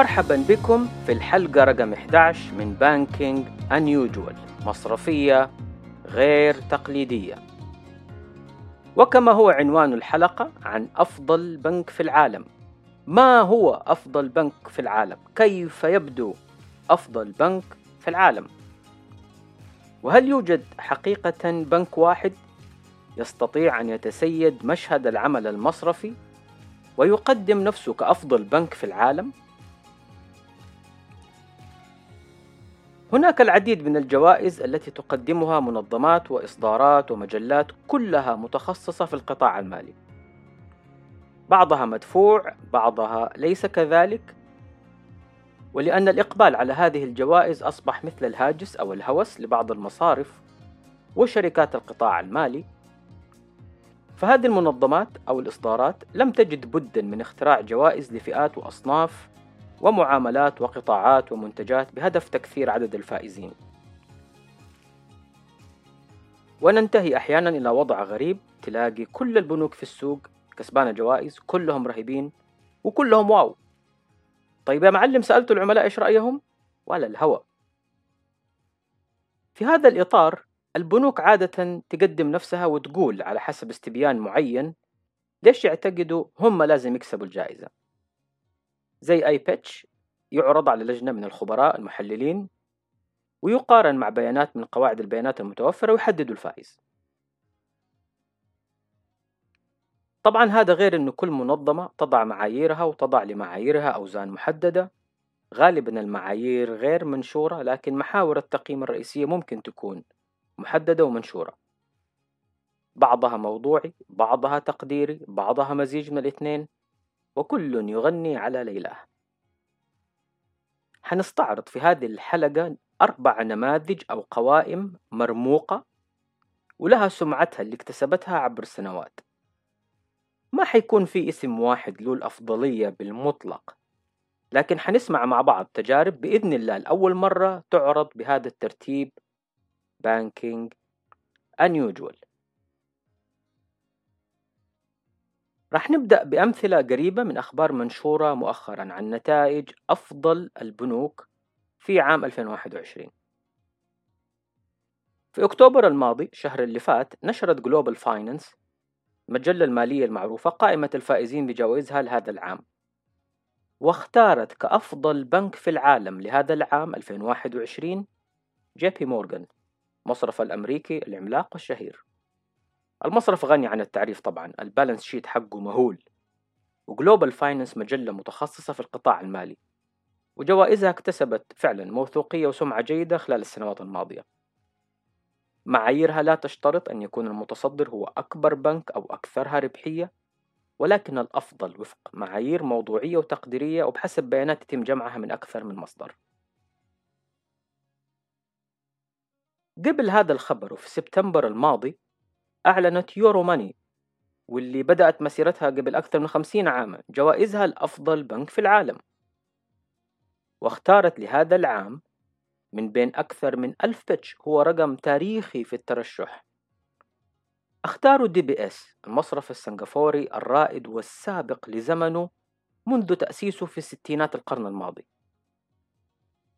مرحبا بكم في الحلقة رقم 11 من بانكينج Unusual مصرفية غير تقليدية وكما هو عنوان الحلقة عن أفضل بنك في العالم ما هو أفضل بنك في العالم؟ كيف يبدو أفضل بنك في العالم؟ وهل يوجد حقيقة بنك واحد يستطيع أن يتسيد مشهد العمل المصرفي ويقدم نفسه كأفضل بنك في العالم؟ هناك العديد من الجوائز التي تقدمها منظمات وإصدارات ومجلات كلها متخصصة في القطاع المالي. بعضها مدفوع، بعضها ليس كذلك، ولأن الإقبال على هذه الجوائز أصبح مثل الهاجس أو الهوس لبعض المصارف وشركات القطاع المالي، فهذه المنظمات أو الإصدارات لم تجد بدا من اختراع جوائز لفئات وأصناف ومعاملات وقطاعات ومنتجات بهدف تكثير عدد الفائزين. وننتهي أحيانا إلى وضع غريب تلاقي كل البنوك في السوق كسبانة جوائز كلهم رهيبين وكلهم واو. طيب يا معلم سألت العملاء إيش رأيهم؟ ولا الهوى. في هذا الإطار البنوك عادة تقدم نفسها وتقول على حسب استبيان معين ليش يعتقدوا هم لازم يكسبوا الجائزة زي أي بيتش يعرض على لجنة من الخبراء المحللين ويقارن مع بيانات من قواعد البيانات المتوفرة ويحددوا الفائز. طبعا هذا غير أن كل منظمة تضع معاييرها وتضع لمعاييرها أوزان محددة. غالبا المعايير غير منشورة لكن محاور التقييم الرئيسية ممكن تكون محددة ومنشورة. بعضها موضوعي بعضها تقديري بعضها مزيج من الاثنين. وكل يغني على ليلاه. حنستعرض في هذه الحلقة أربع نماذج أو قوائم مرموقة ولها سمعتها اللي اكتسبتها عبر السنوات ما حيكون في اسم واحد له الأفضلية بالمطلق لكن حنسمع مع بعض تجارب بإذن الله لأول مرة تعرض بهذا الترتيب. banking unusual راح نبدأ بأمثلة قريبة من أخبار منشورة مؤخرا عن نتائج أفضل البنوك في عام 2021 في أكتوبر الماضي الشهر اللي فات نشرت Global Finance المجلة المالية المعروفة قائمة الفائزين بجوائزها لهذا العام واختارت كأفضل بنك في العالم لهذا العام 2021 JP Morgan مصرف الأمريكي العملاق والشهير المصرف غني عن التعريف طبعا. ال balance sheet حقه مهول. و Global Finance مجلة متخصصة في القطاع المالي. وجوائزها اكتسبت فعلا موثوقية وسمعة جيدة خلال السنوات الماضية. معاييرها لا تشترط أن يكون المتصدر هو أكبر بنك أو أكثرها ربحية ولكن الأفضل وفق معايير موضوعية وتقديرية وبحسب بيانات يتم جمعها من أكثر من مصدر. قبل هذا الخبر وفي سبتمبر الماضي أعلنت يورو ماني واللي بدأت مسيرتها قبل أكثر من خمسين عاما جوائزها الأفضل بنك في العالم. واختارت لهذا العام من بين أكثر من ألف بيتش هو رقم تاريخي في الترشح. اختاروا دي بي إس المصرف السنغافوري الرائد والسابق لزمنه منذ تأسيسه في ستينات القرن الماضي.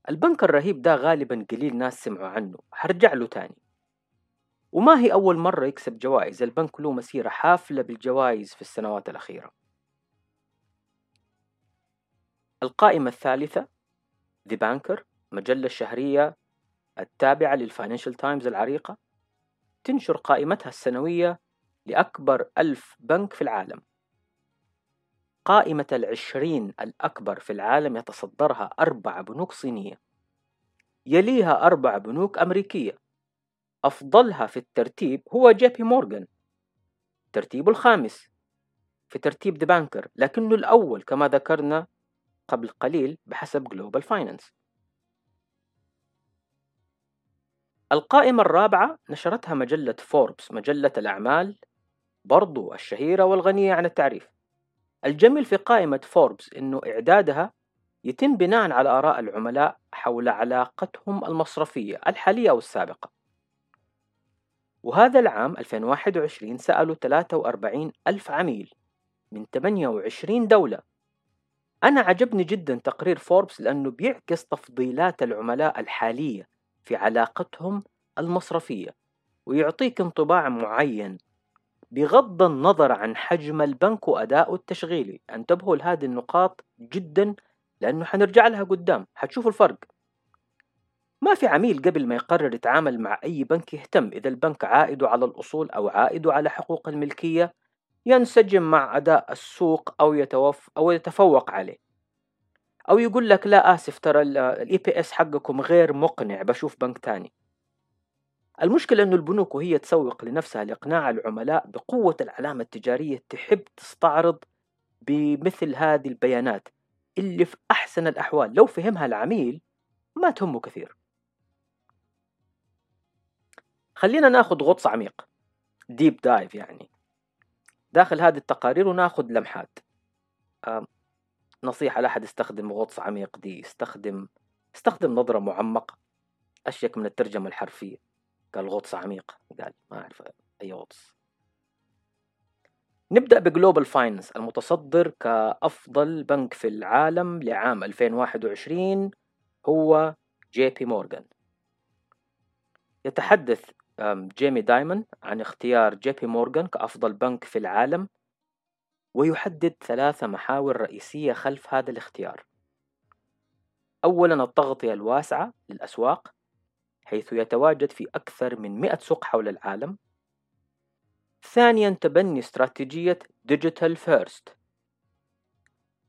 البنك الرهيب ده غالبا قليل ناس سمعوا عنه حرجع له تاني. وما هي أول مرة يكسب جوائز؟ البنك له مسيرة حافلة بالجوائز في السنوات الأخيرة. القائمة الثالثة The Banker مجلة شهرية التابعة لل Financial Times العريقة تنشر قائمتها السنوية لأكبر ألف بنك في العالم. قائمة العشرين الأكبر في العالم يتصدرها أربع بنوك صينية. يليها أربع بنوك أمريكية. أفضلها في الترتيب هو JP Morgan. ترتيبه الخامس. في ترتيب The Banker لكنه الأول كما ذكرنا قبل قليل بحسب Global Finance القائمة الرابعة نشرتها مجلة فوربس مجلة الأعمال برضو الشهيرة والغنية عن التعريف. الجميل في قائمة فوربس أنه إعدادها يتم بناء على آراء العملاء حول علاقتهم المصرفية الحالية أو السابقة وهذا العام 2021 سألوا 43 ألف عميل من 28 دولة. أنا عجبني جدا تقرير فوربس لأنه بيعكس تفضيلات العملاء الحالية في علاقتهم المصرفية ويعطيك انطباع معين بغض النظر عن حجم البنك وأدائه التشغيلي. انتبهوا لهذه النقاط جدا لأنه حنرجع لها قدام. حتشوفوا الفرق. ما في عميل قبل ما يقرر يتعامل مع أي بنك يهتم. إذا البنك عائده على الأصول أو عائده على حقوق الملكية ينسجم مع أداء السوق أو يتوف أو يتفوق عليه. أو يقول لك لا آسف ترى ال EPS حقكم غير مقنع بشوف بنك تاني. المشكلة أنه البنوك وهي تسوق لنفسها لإقناع العملاء بقوة العلامة التجارية تحب تستعرض بمثل هذه البيانات اللي في أحسن الأحوال. لو فهمها العميل ما تهمه كثير. خلينا ناخذ غطس عميق. deep dive يعني. داخل هذه التقارير وناخذ لمحات. نصيحة لا أحد يستخدم غطس عميق دي. يستخدم استخدم نظرة معمقة. أشيك من الترجمة الحرفية. قال غطس عميق. قال ما أعرف أي غطس. نبدأ ب Global Finance المتصدر كأفضل بنك في العالم لعام 2021 هو JP Morgan يتحدث جيمي دايمون عن اختيار JP Morgan كأفضل بنك في العالم ويحدد ثلاث محاور رئيسية خلف هذا الاختيار. أولا التغطية الواسعة للأسواق حيث يتواجد في أكثر من 100 سوق حول العالم. ثانيا تبني استراتيجية digital first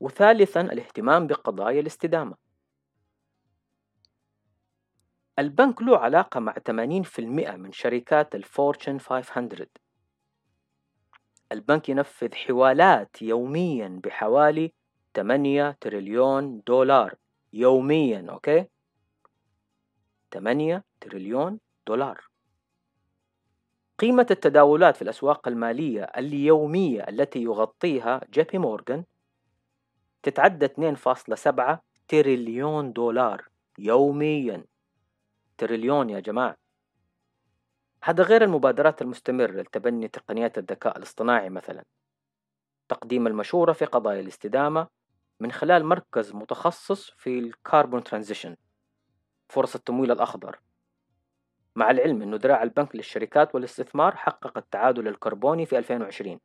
وثالثا الاهتمام بقضايا الاستدامة. البنك له علاقة مع 80% من شركات ال Fortune 500 البنك ينفذ حوالات يوميا بحوالي 8 تريليون دولار. يوميا أوكي؟ 8 تريليون دولار. قيمة التداولات في الأسواق المالية اليومية التي يغطيها جي بي مورغان تتعدى 2.7 تريليون دولار يوميا. تريليون يا جماعة. هذا غير المبادرات المستمرة لتبني تقنيات الذكاء الاصطناعي مثلا. تقديم المشورة في قضايا الاستدامة من خلال مركز متخصص في ال carbon transition فرص التمويل الأخضر. مع العلم أنه دراع البنك للشركات والاستثمار حقق التعادل الكربوني في 2020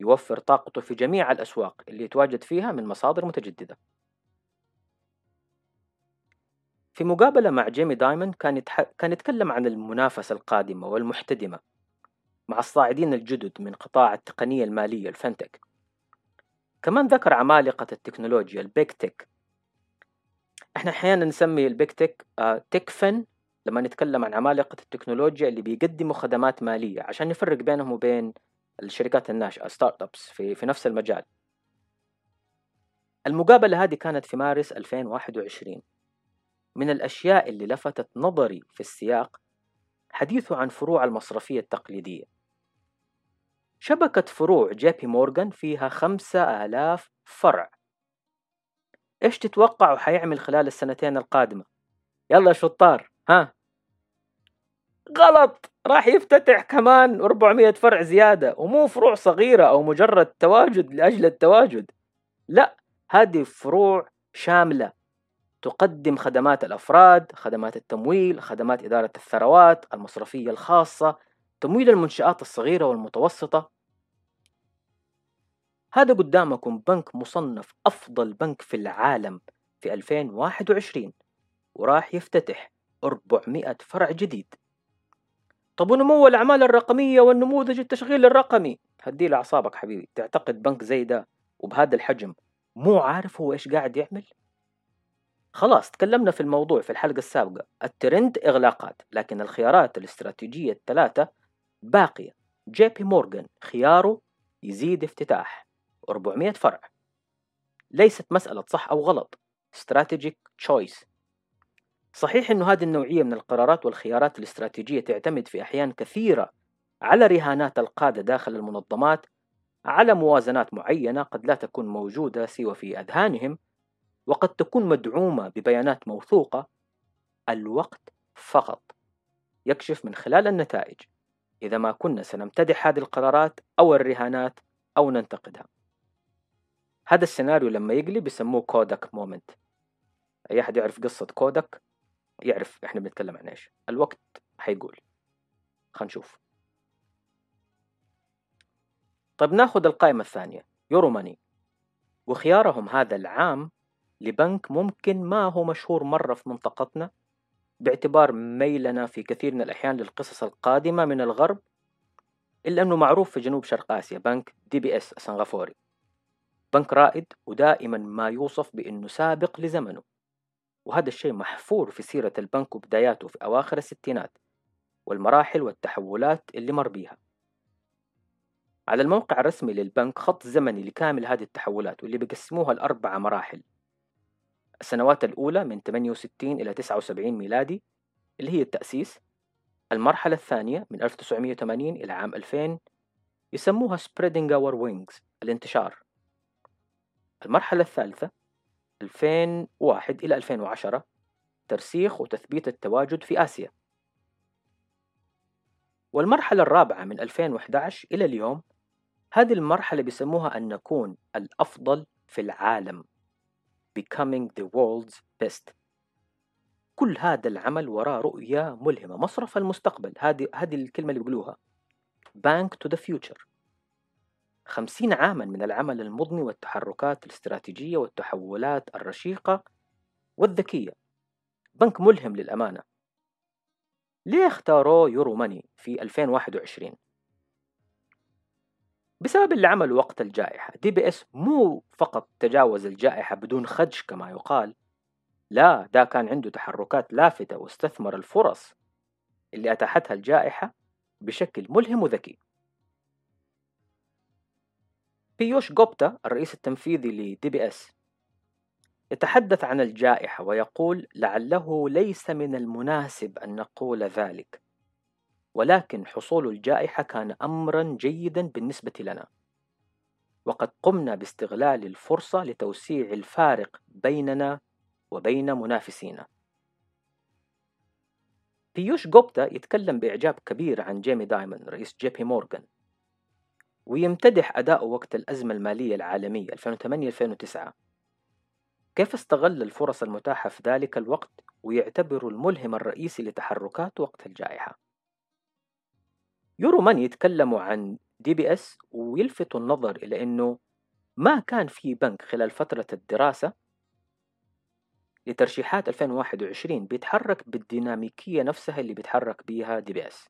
يوفر طاقته في جميع الأسواق اللي يتواجد فيها من مصادر متجددة. في مقابلة مع جيمي دايمون كان, يتح... كان يتكلم عن المنافسة القادمة والمحتدمة مع الصاعدين الجدد من قطاع التقنية المالية الفنتك. كمان ذكر عمالقة التكنولوجيا البيك تك. إحنا أحيانا نسمي البيك تك آه تك فن لما نتكلم عن عمالقة التكنولوجيا اللي بيقدموا خدمات مالية عشان نفرق بينهم وبين الشركات الناشئة startups في, في نفس المجال. المقابلة هذه كانت في مارس 2021 من الأشياء اللي لفتت نظري في السياق حديثه عن فروع المصرفية التقليدية. شبكة فروع جي بي مورغان فيها خمسة آلاف فرع. إيش تتوقعوا حيعمل خلال السنتين القادمة؟ يلا شطار ها؟ غلط! راح يفتتح كمان 400 فرع زيادة ومو فروع صغيرة أو مجرد تواجد لأجل التواجد. لا هذه فروع شاملة. تقدم خدمات الأفراد خدمات التمويل خدمات إدارة الثروات المصرفية الخاصة تمويل المنشآت الصغيرة والمتوسطة. هذا قدامكم بنك مصنف أفضل بنك في العالم في 2021 وراح يفتتح 400 فرع جديد. طب ونمو الأعمال الرقمية والنموذج التشغيل الرقمي؟ هدي لأعصابك حبيبي. تعتقد بنك زي ده وبهذا الحجم مو عارف هو إيش قاعد يعمل؟ خلاص تكلمنا في الموضوع في الحلقة السابقة. الترند إغلاقات لكن الخيارات الاستراتيجية الثلاثة باقية. جي بي مورغان خياره يزيد افتتاح. 400 فرع. ليست مسألة صح أو غلط. Strategic choice. صحيح أنه هذه النوعية من القرارات والخيارات الاستراتيجية تعتمد في أحيان كثيرة على رهانات القادة داخل المنظمات على موازنات معينة قد لا تكون موجودة سوى في أذهانهم وقد تكون مدعومة ببيانات موثوقة الوقت فقط. يكشف من خلال النتائج. إذا ما كنا سنمتدح هذه القرارات أو الرهانات أو ننتقدها. هذا السيناريو لما يقلب يسموه كودك مومنت. أي أحد يعرف قصة كودك؟ يعرف إحنا بنتكلم عن إيش. الوقت حيقول. خلينا نشوف. طيب ناخذ القائمة الثانية. يورو ماني وخيارهم هذا العام لبنك ممكن ما هو مشهور مرة في منطقتنا باعتبار ميلنا في كثير من الأحيان للقصص القادمة من الغرب إلا أنه معروف في جنوب شرق آسيا بنك دي بي إس سنغافوري. بنك رائد ودائما ما يوصف بأنه سابق لزمنه وهذا الشيء محفور في سيرة البنك وبداياته في أواخر الستينات والمراحل والتحولات اللي مر بيها. على الموقع الرسمي للبنك خط زمني لكامل هذه التحولات واللي بيقسموها لأربع مراحل. السنوات الأولى من 68 إلى 79 ميلادي اللي هي التأسيس المرحلة الثانية من 1980 إلى عام 2000 يسموها spreading our wings الانتشار. المرحلة الثالثة 2001 إلى 2010 ترسيخ وتثبيت التواجد في آسيا. والمرحلة الرابعة من 2011 إلى اليوم هذه المرحلة بيسموها أن نكون الأفضل في العالم. Becoming the world's best. كل هذا العمل وراه رؤية ملهمة مصرف المستقبل. هذه هذه الكلمة اللي بيقولوها. Bank to the future. خمسين عاما من العمل المضني والتحركات الاستراتيجية والتحولات الرشيقة والذكية. بنك ملهم للأمانة. ليه اختاروا يورو ماني في 2021 بسبب اللي عمله وقت الجائحة. دي بي اس مو فقط تجاوز الجائحة بدون خدش كما يقال لا ده كان عنده تحركات لافتة واستثمر الفرص اللي أتاحتها الجائحة بشكل ملهم وذكي. بيوش جوبتا الرئيس التنفيذي لدي بي اس يتحدث عن الجائحة ويقول لعله ليس من المناسب أن نقول ذلك. ولكن حصول الجائحة كان أمرا جيدا بالنسبة لنا. وقد قمنا باستغلال الفرصة لتوسيع الفارق بيننا وبين منافسينا. بيوش جوبتا يتكلم بإعجاب كبير عن جيمي دايمون رئيس جي بي مورغان ويمتدح أداؤه وقت الأزمة المالية العالمية 2008-2009 كيف استغل الفرص المتاحة في ذلك الوقت ويعتبر الملهم الرئيسي لتحركات وقت الجائحة؟ Euromoney يتكلموا عن دي بي إس ويلفتوا النظر إلى أنه ما كان في بنك خلال فترة الدراسة لترشيحات 2021 بيتحرك بالديناميكية نفسها اللي بيتحرك بيها دي بي إس.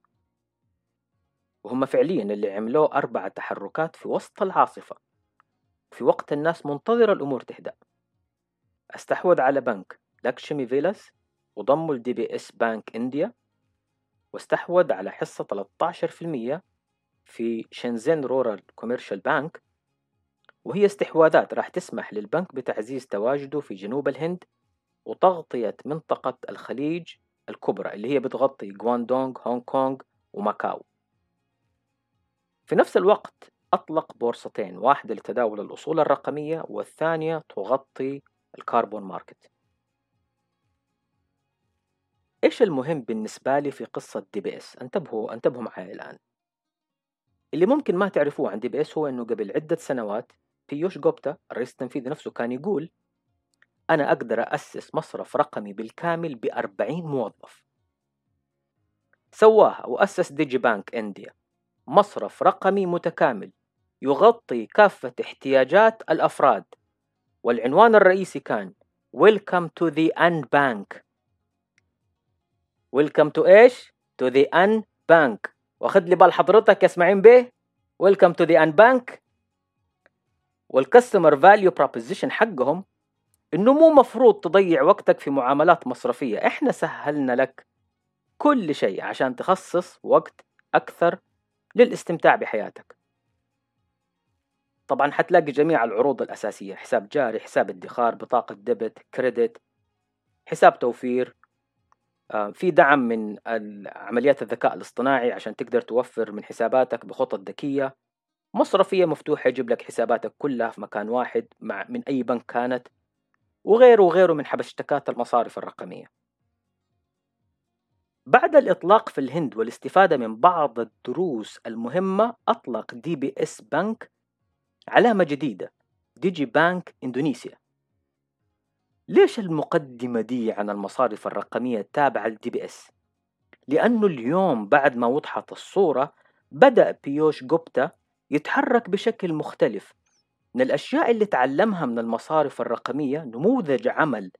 وهم فعليا اللي عملوه أربع تحركات في وسط العاصفة. في وقت الناس منتظرة الأمور تهدأ. استحوذ على بنك لاكشمي فيلاس وضمه لدي بي إس Bank India. واستحوذ على حصة 13% في شنزين Rural Commercial Bank وهي استحواذات راح تسمح للبنك بتعزيز تواجده في جنوب الهند وتغطية منطقة الخليج الكبرى اللي هي بتغطي غواندونغ هونغ كونغ وماكاو. في نفس الوقت أطلق بورصتين واحدة لتداول الأصول الرقمية والثانية تغطي ال carbon market. إيش المهم بالنسبة لي في قصة دي بي إس؟ انتبهوا انتبهوا معي الآن. اللي ممكن ما تعرفوه عن دي بي إس هو أنه قبل عدة سنوات بيوش جوبتا الرئيس التنفيذي نفسه كان يقول أنا أقدر أسس مصرف رقمي بالكامل بأربعين موظف. سواها وأسس digibank India. مصرف رقمي متكامل. يغطي كافة احتياجات الأفراد. والعنوان الرئيسي كان Welcome to the Unbank Welcome to إيش؟ To the Unbank. واخد لي بال حضرتك يا اسماعيل بيه. Welcome to the Unbank. وال customer value proposition حقهم إنه مو مفروض تضيع وقتك في معاملات مصرفية. إحنا سهلنا لك كل شيء عشان تخصص وقت أكثر للاستمتاع بحياتك. طبعا حتلاقي جميع العروض الأساسية حساب جاري حساب ادخار بطاقة ديبت كريدت حساب توفير. في دعم من عمليات الذكاء الاصطناعي عشان تقدر توفر من حساباتك بخطط ذكية. مصرفية مفتوحة يجيب لك حساباتك كلها في مكان واحد مع من أي بنك كانت وغيره وغيره من حبشتكات المصارف الرقمية. بعد الإطلاق في الهند والاستفادة من بعض الدروس المهمة أطلق دي بي إس بنك علامة جديدة digibank Indonesia ليش المقدمة دي عن المصارف الرقمية التابعة للدي بي اس؟ لأنه اليوم بعد ما وضحت الصورة بدأ بيوش جوبتا يتحرك بشكل مختلف. من الأشياء اللي تعلمها من المصارف الرقمية نموذج عمل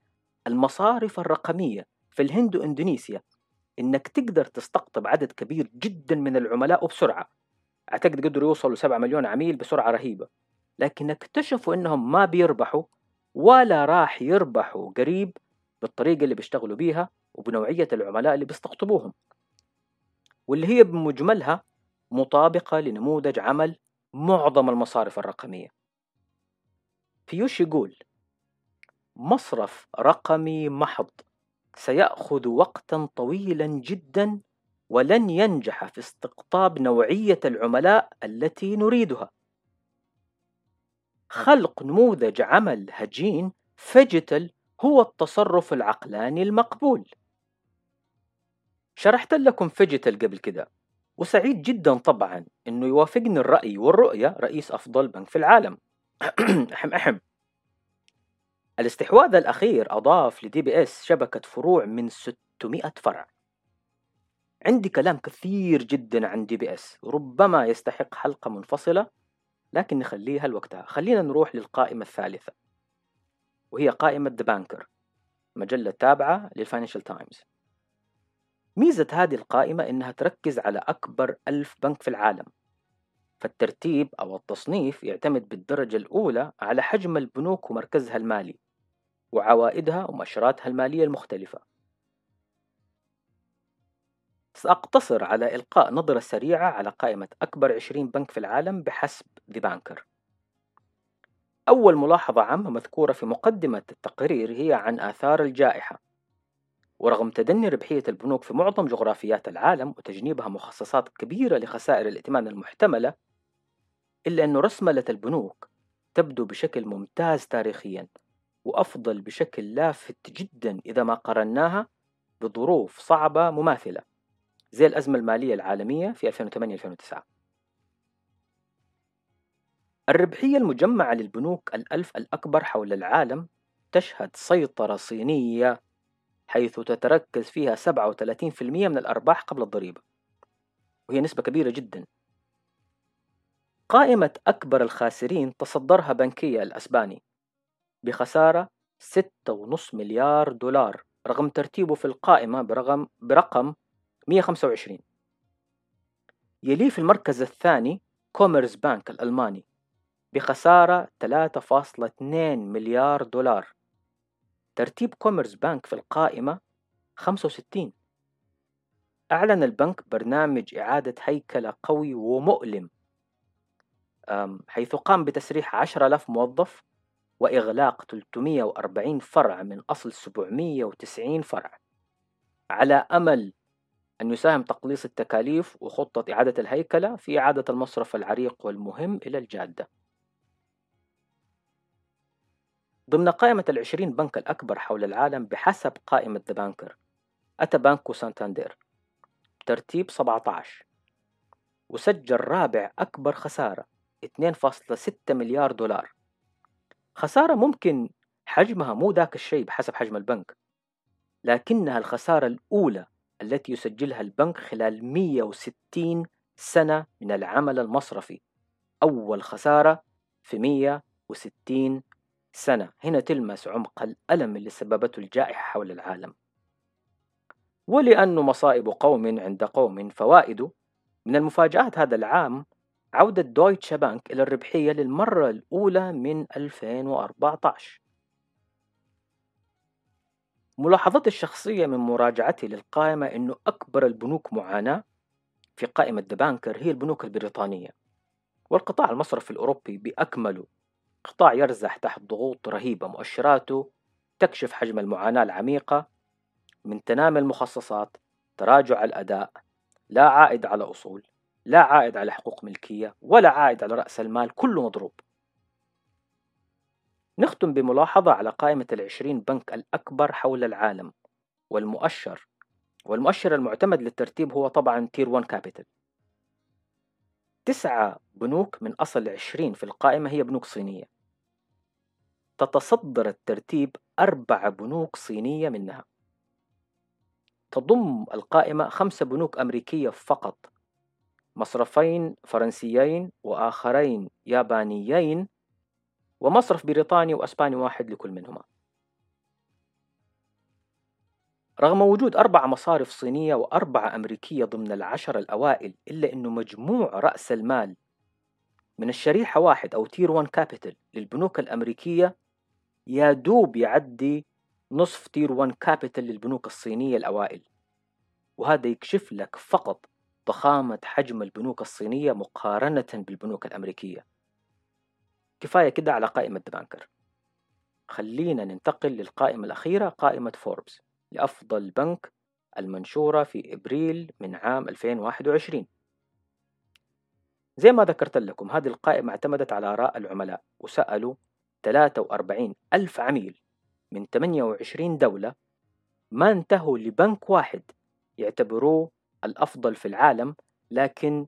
المصارف الرقمية في الهند وإندونيسيا إنك تقدر تستقطب عدد كبير جدا من العملاء وبسرعة. أعتقد قدروا يوصلوا 7 مليون عميل بسرعة رهيبة. لكن اكتشفوا إنهم ما بيربحوا ولا راح يربحوا قريب بالطريقة اللي بيشتغلوا بيها وبنوعية العملاء اللي بيستقطبوهم. واللي هي بمجملها مطابقة لنموذج عمل معظم المصارف الرقمية. بيوش يقول مصرف رقمي محض سيأخذ وقتا طويلا جدا ولن ينجح في استقطاب نوعية العملاء التي نريدها خلق نموذج عمل هجين phygital هو التصرف العقلاني المقبول. شرحت لكم phygital قبل كده وسعيد جدا طبعا إنه يوافقني الرأي والرؤية رئيس أفضل بنك في العالم. أحم أحم. الاستحواذ الأخير أضاف لدي بي اس شبكة فروع من 600 فرع. عندي كلام كثير جدا عن دي بي اس ربما يستحق حلقة منفصلة. لكن نخليها لوقتها خلينا نروح للقائمة الثالثة وهي قائمة The Banker مجلة تابعة لل Financial Times ميزة هذه القائمة إنها تركز على أكبر ألف بنك في العالم. فالترتيب أو التصنيف يعتمد بالدرجة الأولى على حجم البنوك ومركزها المالي وعوائدها ومؤشراتها المالية المختلفة. سأقتصر على إلقاء نظرة سريعة على قائمة أكبر 20 بنك في العالم بحسب ذا بانكر أول ملاحظة عامة مذكورة في مقدمة التقرير هي عن آثار الجائحة. ورغم تدني ربحية البنوك في معظم جغرافيات العالم وتجنيبها مخصصات كبيرة لخسائر الائتمان المحتملة إلا أن رسملة البنوك تبدو بشكل ممتاز تاريخيا وأفضل بشكل لافت جدا إذا ما قارناها بظروف صعبة مماثلة. زي الأزمة المالية العالمية في 2008-2009 الربحية المجمعة للبنوك الألف الأكبر حول العالم تشهد سيطرة صينية حيث تتركز فيها 37% من الأرباح قبل الضريبة وهي نسبة كبيرة جدا. قائمة أكبر الخاسرين تصدرها Bankia الأسباني بخسارة 6.5 مليار دولار رغم ترتيبه في القائمة برقم, برقم 125 يليه في المركز الثاني Commerzbank الألماني بخسارة 3.2 مليار دولار. ترتيب Commerzbank في القائمة 65 أعلن البنك برنامج إعادة هيكلة قوي ومؤلم حيث قام بتسريح 10,000 موظف وإغلاق 340 فرع من أصل 790 فرع. على أمل أن يساهم تقليص التكاليف وخطة إعادة الهيكلة في إعادة المصرف العريق والمهم إلى الجادة. ضمن قائمة العشرين بنك الأكبر حول العالم بحسب قائمة The Banker أتى Banco Santander بترتيب 17 وسجل رابع أكبر خسارة 2.6 مليار دولار. خسارة ممكن حجمها مو ذاك الشيء بحسب حجم البنك لكنها الخسارة الأولى التي يسجلها البنك خلال 160 سنة من العمل المصرفي. أول خسارة في 160 سنة. هنا تلمس عمق الألم اللي سببته الجائحة حول العالم. ولأن مصائب قوم عند قوم فوائد. من المفاجآت هذا العام عودة دويتشا بانك إلى الربحية للمرة الأولى من 2014 ملاحظتي الشخصية من مراجعتي للقائمة أنه أكبر البنوك معاناة في قائمة ذا بانكر هي البنوك البريطانية. والقطاع المصرفي الأوروبي بأكمله قطاع يرزح تحت ضغوط رهيبة مؤشراته تكشف حجم المعاناة العميقة من تنامي المخصصات تراجع الأداء لا عائد على أصول لا عائد على حقوق ملكية ولا عائد على رأس المال كله مضروب. نختم بملاحظة على قائمة العشرين بنك الأكبر حول العالم والمؤشر والمؤشر المعتمد للترتيب هو طبعا تير 1 كابيتال تسعة بنوك من أصل عشرين في القائمة هي بنوك صينية. تتصدر الترتيب أربع بنوك صينية منها. تضم القائمة خمس بنوك أمريكية فقط. مصرفين فرنسيين وآخرين يابانيين ومصرف بريطاني وأسباني واحد لكل منهما. رغم وجود أربع مصارف صينية وأربعة أمريكية ضمن العشر الأوائل إلا أنه مجموع رأس المال من الشريحة واحد أو Tier 1 capital للبنوك الأمريكية يا دوب يعدي نصف Tier 1 capital للبنوك الصينية الأوائل. وهذا يكشف لك فقط ضخامة حجم البنوك الصينية مقارنة بالبنوك الأمريكية. كفاية كده على قائمة Banker. خلينا ننتقل للقائمة الأخيرة قائمة فوربس لأفضل بنك المنشورة في إبريل من عام 2021 زي ما ذكرت لكم هذه القائمة اعتمدت على آراء العملاء وسألوا 43 ألف عميل من 28 دولة ما انتهوا لبنك واحد يعتبروه الأفضل في العالم لكن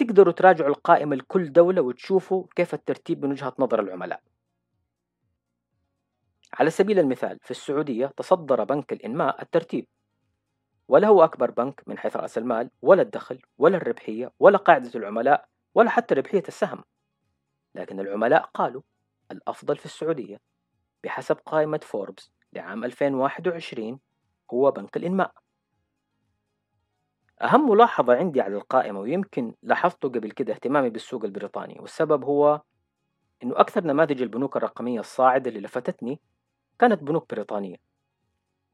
تقدروا تراجعوا القائمة لكل دولة وتشوفوا كيف الترتيب من وجهة نظر العملاء. على سبيل المثال في السعودية تصدر بنك الإنماء الترتيب. ولا هو أكبر بنك من حيث رأس المال ولا الدخل ولا الربحية ولا قاعدة العملاء ولا حتى ربحية السهم. لكن العملاء قالوا الأفضل في السعودية بحسب قائمة فوربس لعام 2021 هو بنك الإنماء. أهم ملاحظة عندي على القائمة ويمكن لاحظته قبل كده اهتمامي بالسوق البريطاني والسبب هو إنه أكثر نماذج البنوك الرقمية الصاعدة اللي لفتتني كانت بنوك بريطانية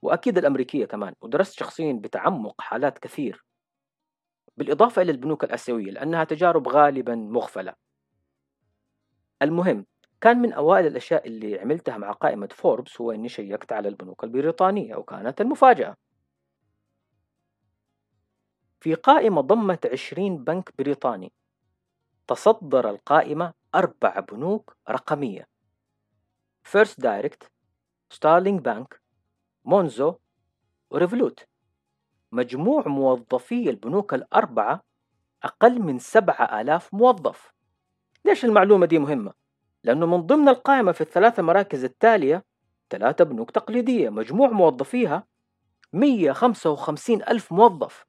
وأكيد الأمريكية كمان ودرست شخصيا بتعمق حالات كثير. بالإضافة إلى البنوك الآسيوية لأنها تجارب غالبا مغفلة. المهم كان من أوائل الأشياء اللي عملتها مع قائمة فوربس هو إني شيكت على البنوك البريطانية وكانت المفاجأة. في قائمة ضمت 20 بنك بريطاني. تصدر القائمة أربع بنوك رقمية. First Direct Starling Bank Monzo و Revolut مجموع موظفي البنوك الأربعة أقل من سبعة آلاف موظف. ليش المعلومة دي مهمة؟ لأنه من ضمن القائمة في الثلاثة مراكز التالية ثلاثة بنوك تقليدية. مجموع موظفيها 155 ألف موظف.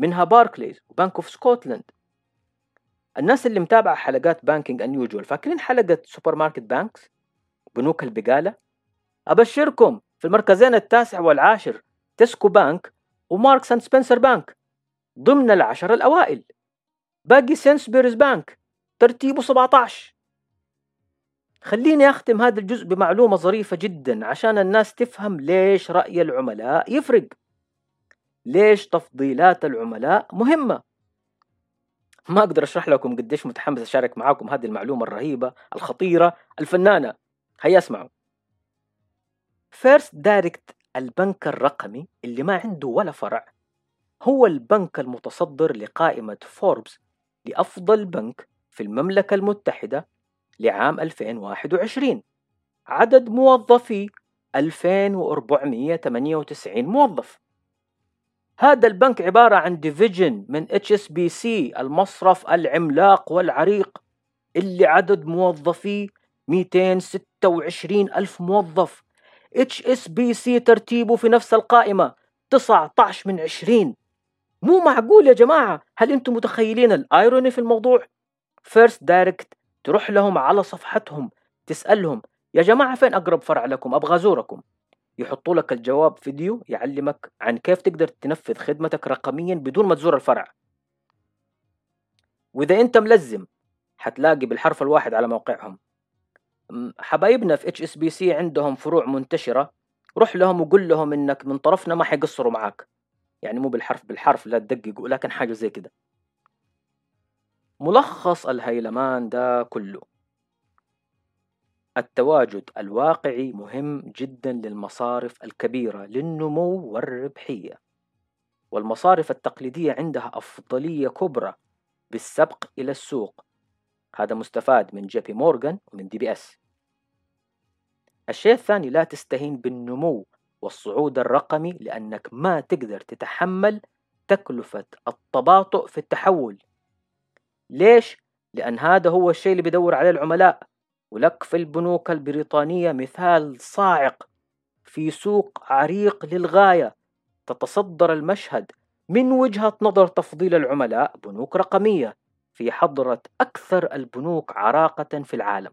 منها Barclays و Bank of Scotland الناس اللي متابعة حلقات Banking Unusual فاكرين حلقة supermarket banks بنوك البقالة؟ أبشركم في المركزين التاسع والعاشر Tesco Bank و Marks & Spencer Bank ضمن العشر الأوائل. باقي Sainsbury's Bank ترتيبه 17 خليني أختم هذا الجزء بمعلومة ظريفة جدا عشان الناس تفهم ليش رأي العملاء يفرق. ليش تفضيلات العملاء مهمة؟ ما أقدر أشرح لكم قديش متحمس أشارك معاكم هذه المعلومة الرهيبة الخطيرة الفنانة. هيا اسمعوا. First Direct البنك الرقمي اللي ما عنده ولا فرع هو البنك المتصدر لقائمة فوربس لأفضل بنك في المملكة المتحدة لعام 2021 عدد موظفي 2498 موظف. هذا البنك عبارة عن division من HSBC المصرف العملاق والعريق. اللي عدد موظفيه 226 ألف موظف. HSBC ترتيبه في نفس القائمة 19 من 20 مو معقول يا جماعة؟ هل أنتم متخيلين ال irony في الموضوع؟ First Direct تروح لهم على صفحتهم تسألهم يا جماعة فين أقرب فرع لكم؟ أبغى أزوركم. يحطوا لك الجواب فيديو يعلمك عن كيف تقدر تنفذ خدمتك رقميا بدون ما تزور الفرع. وإذا أنت ملزم حتلاقي بالحرف الواحد على موقعهم. حبايبنا في HSBC عندهم فروع منتشرة. روح لهم وقول لهم إنك من طرفنا ما حيقصروا معاك. يعني مو بالحرف بالحرف لا تدققوا لكن حاجة زي كده. ملخص الهيلمان ده كله. التواجد الواقعي مهم جدا للمصارف الكبيرة للنمو والربحية. والمصارف التقليدية عندها أفضلية كبرى بالسبق إلى السوق. هذا مستفاد من JP Morgan ومن DBS. الشيء الثاني لا تستهين بالنمو والصعود الرقمي لأنك ما تقدر تتحمل تكلفة التباطؤ في التحول. ليش؟ لأن هذا هو الشيء اللي بيدور عليه العملاء. ولك في البنوك البريطانية مثال صاعق في سوق عريق للغاية. تتصدر المشهد من وجهة نظر تفضيل العملاء بنوك رقمية في حضرة أكثر البنوك عراقة في العالم.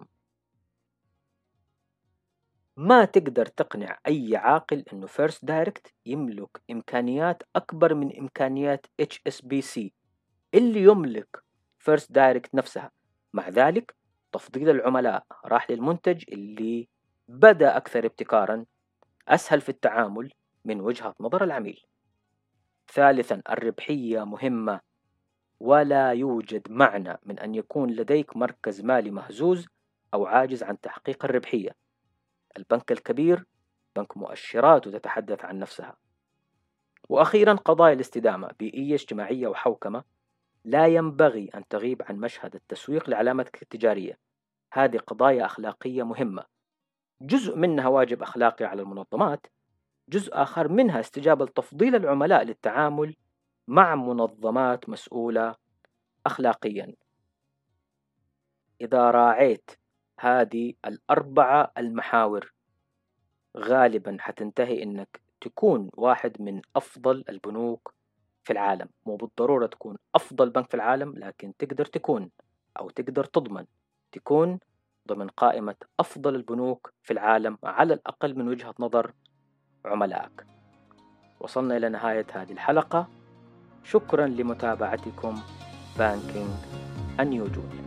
ما تقدر تقنع أي عاقل أنه First Direct يملك إمكانيات أكبر من إمكانيات HSBC اللي يملك First Direct نفسها. مع ذلك تفضيل العملاء راح للمنتج اللي بدأ أكثر ابتكارا أسهل في التعامل من وجهة نظر العميل. ثالثا الربحية مهمة. ولا يوجد معنى من أن يكون لديك مركز مالي مهزوز أو عاجز عن تحقيق الربحية. البنك الكبير بنك مؤشرات وتتحدث عن نفسها. وأخيرا قضايا الاستدامة بيئية اجتماعية وحوكمة لا ينبغي أن تغيب عن مشهد التسويق لعلامتك التجارية. هذه قضايا أخلاقية مهمة. جزء منها واجب أخلاقي على المنظمات جزء آخر منها استجابة لتفضيل العملاء للتعامل مع منظمات مسؤولة أخلاقيا. إذا راعيت هذه الأربعة المحاور غالبا حتنتهي إنك تكون واحد من أفضل البنوك في العالم مو بالضرورة تكون أفضل بنك في العالم لكن تقدر تكون أو تقدر تضمن تكون ضمن قائمة أفضل البنوك في العالم على الأقل من وجهة نظر عملائك وصلنا إلى نهاية هذه الحلقة. شكرا لمتابعتكم بانكينج أنيوجول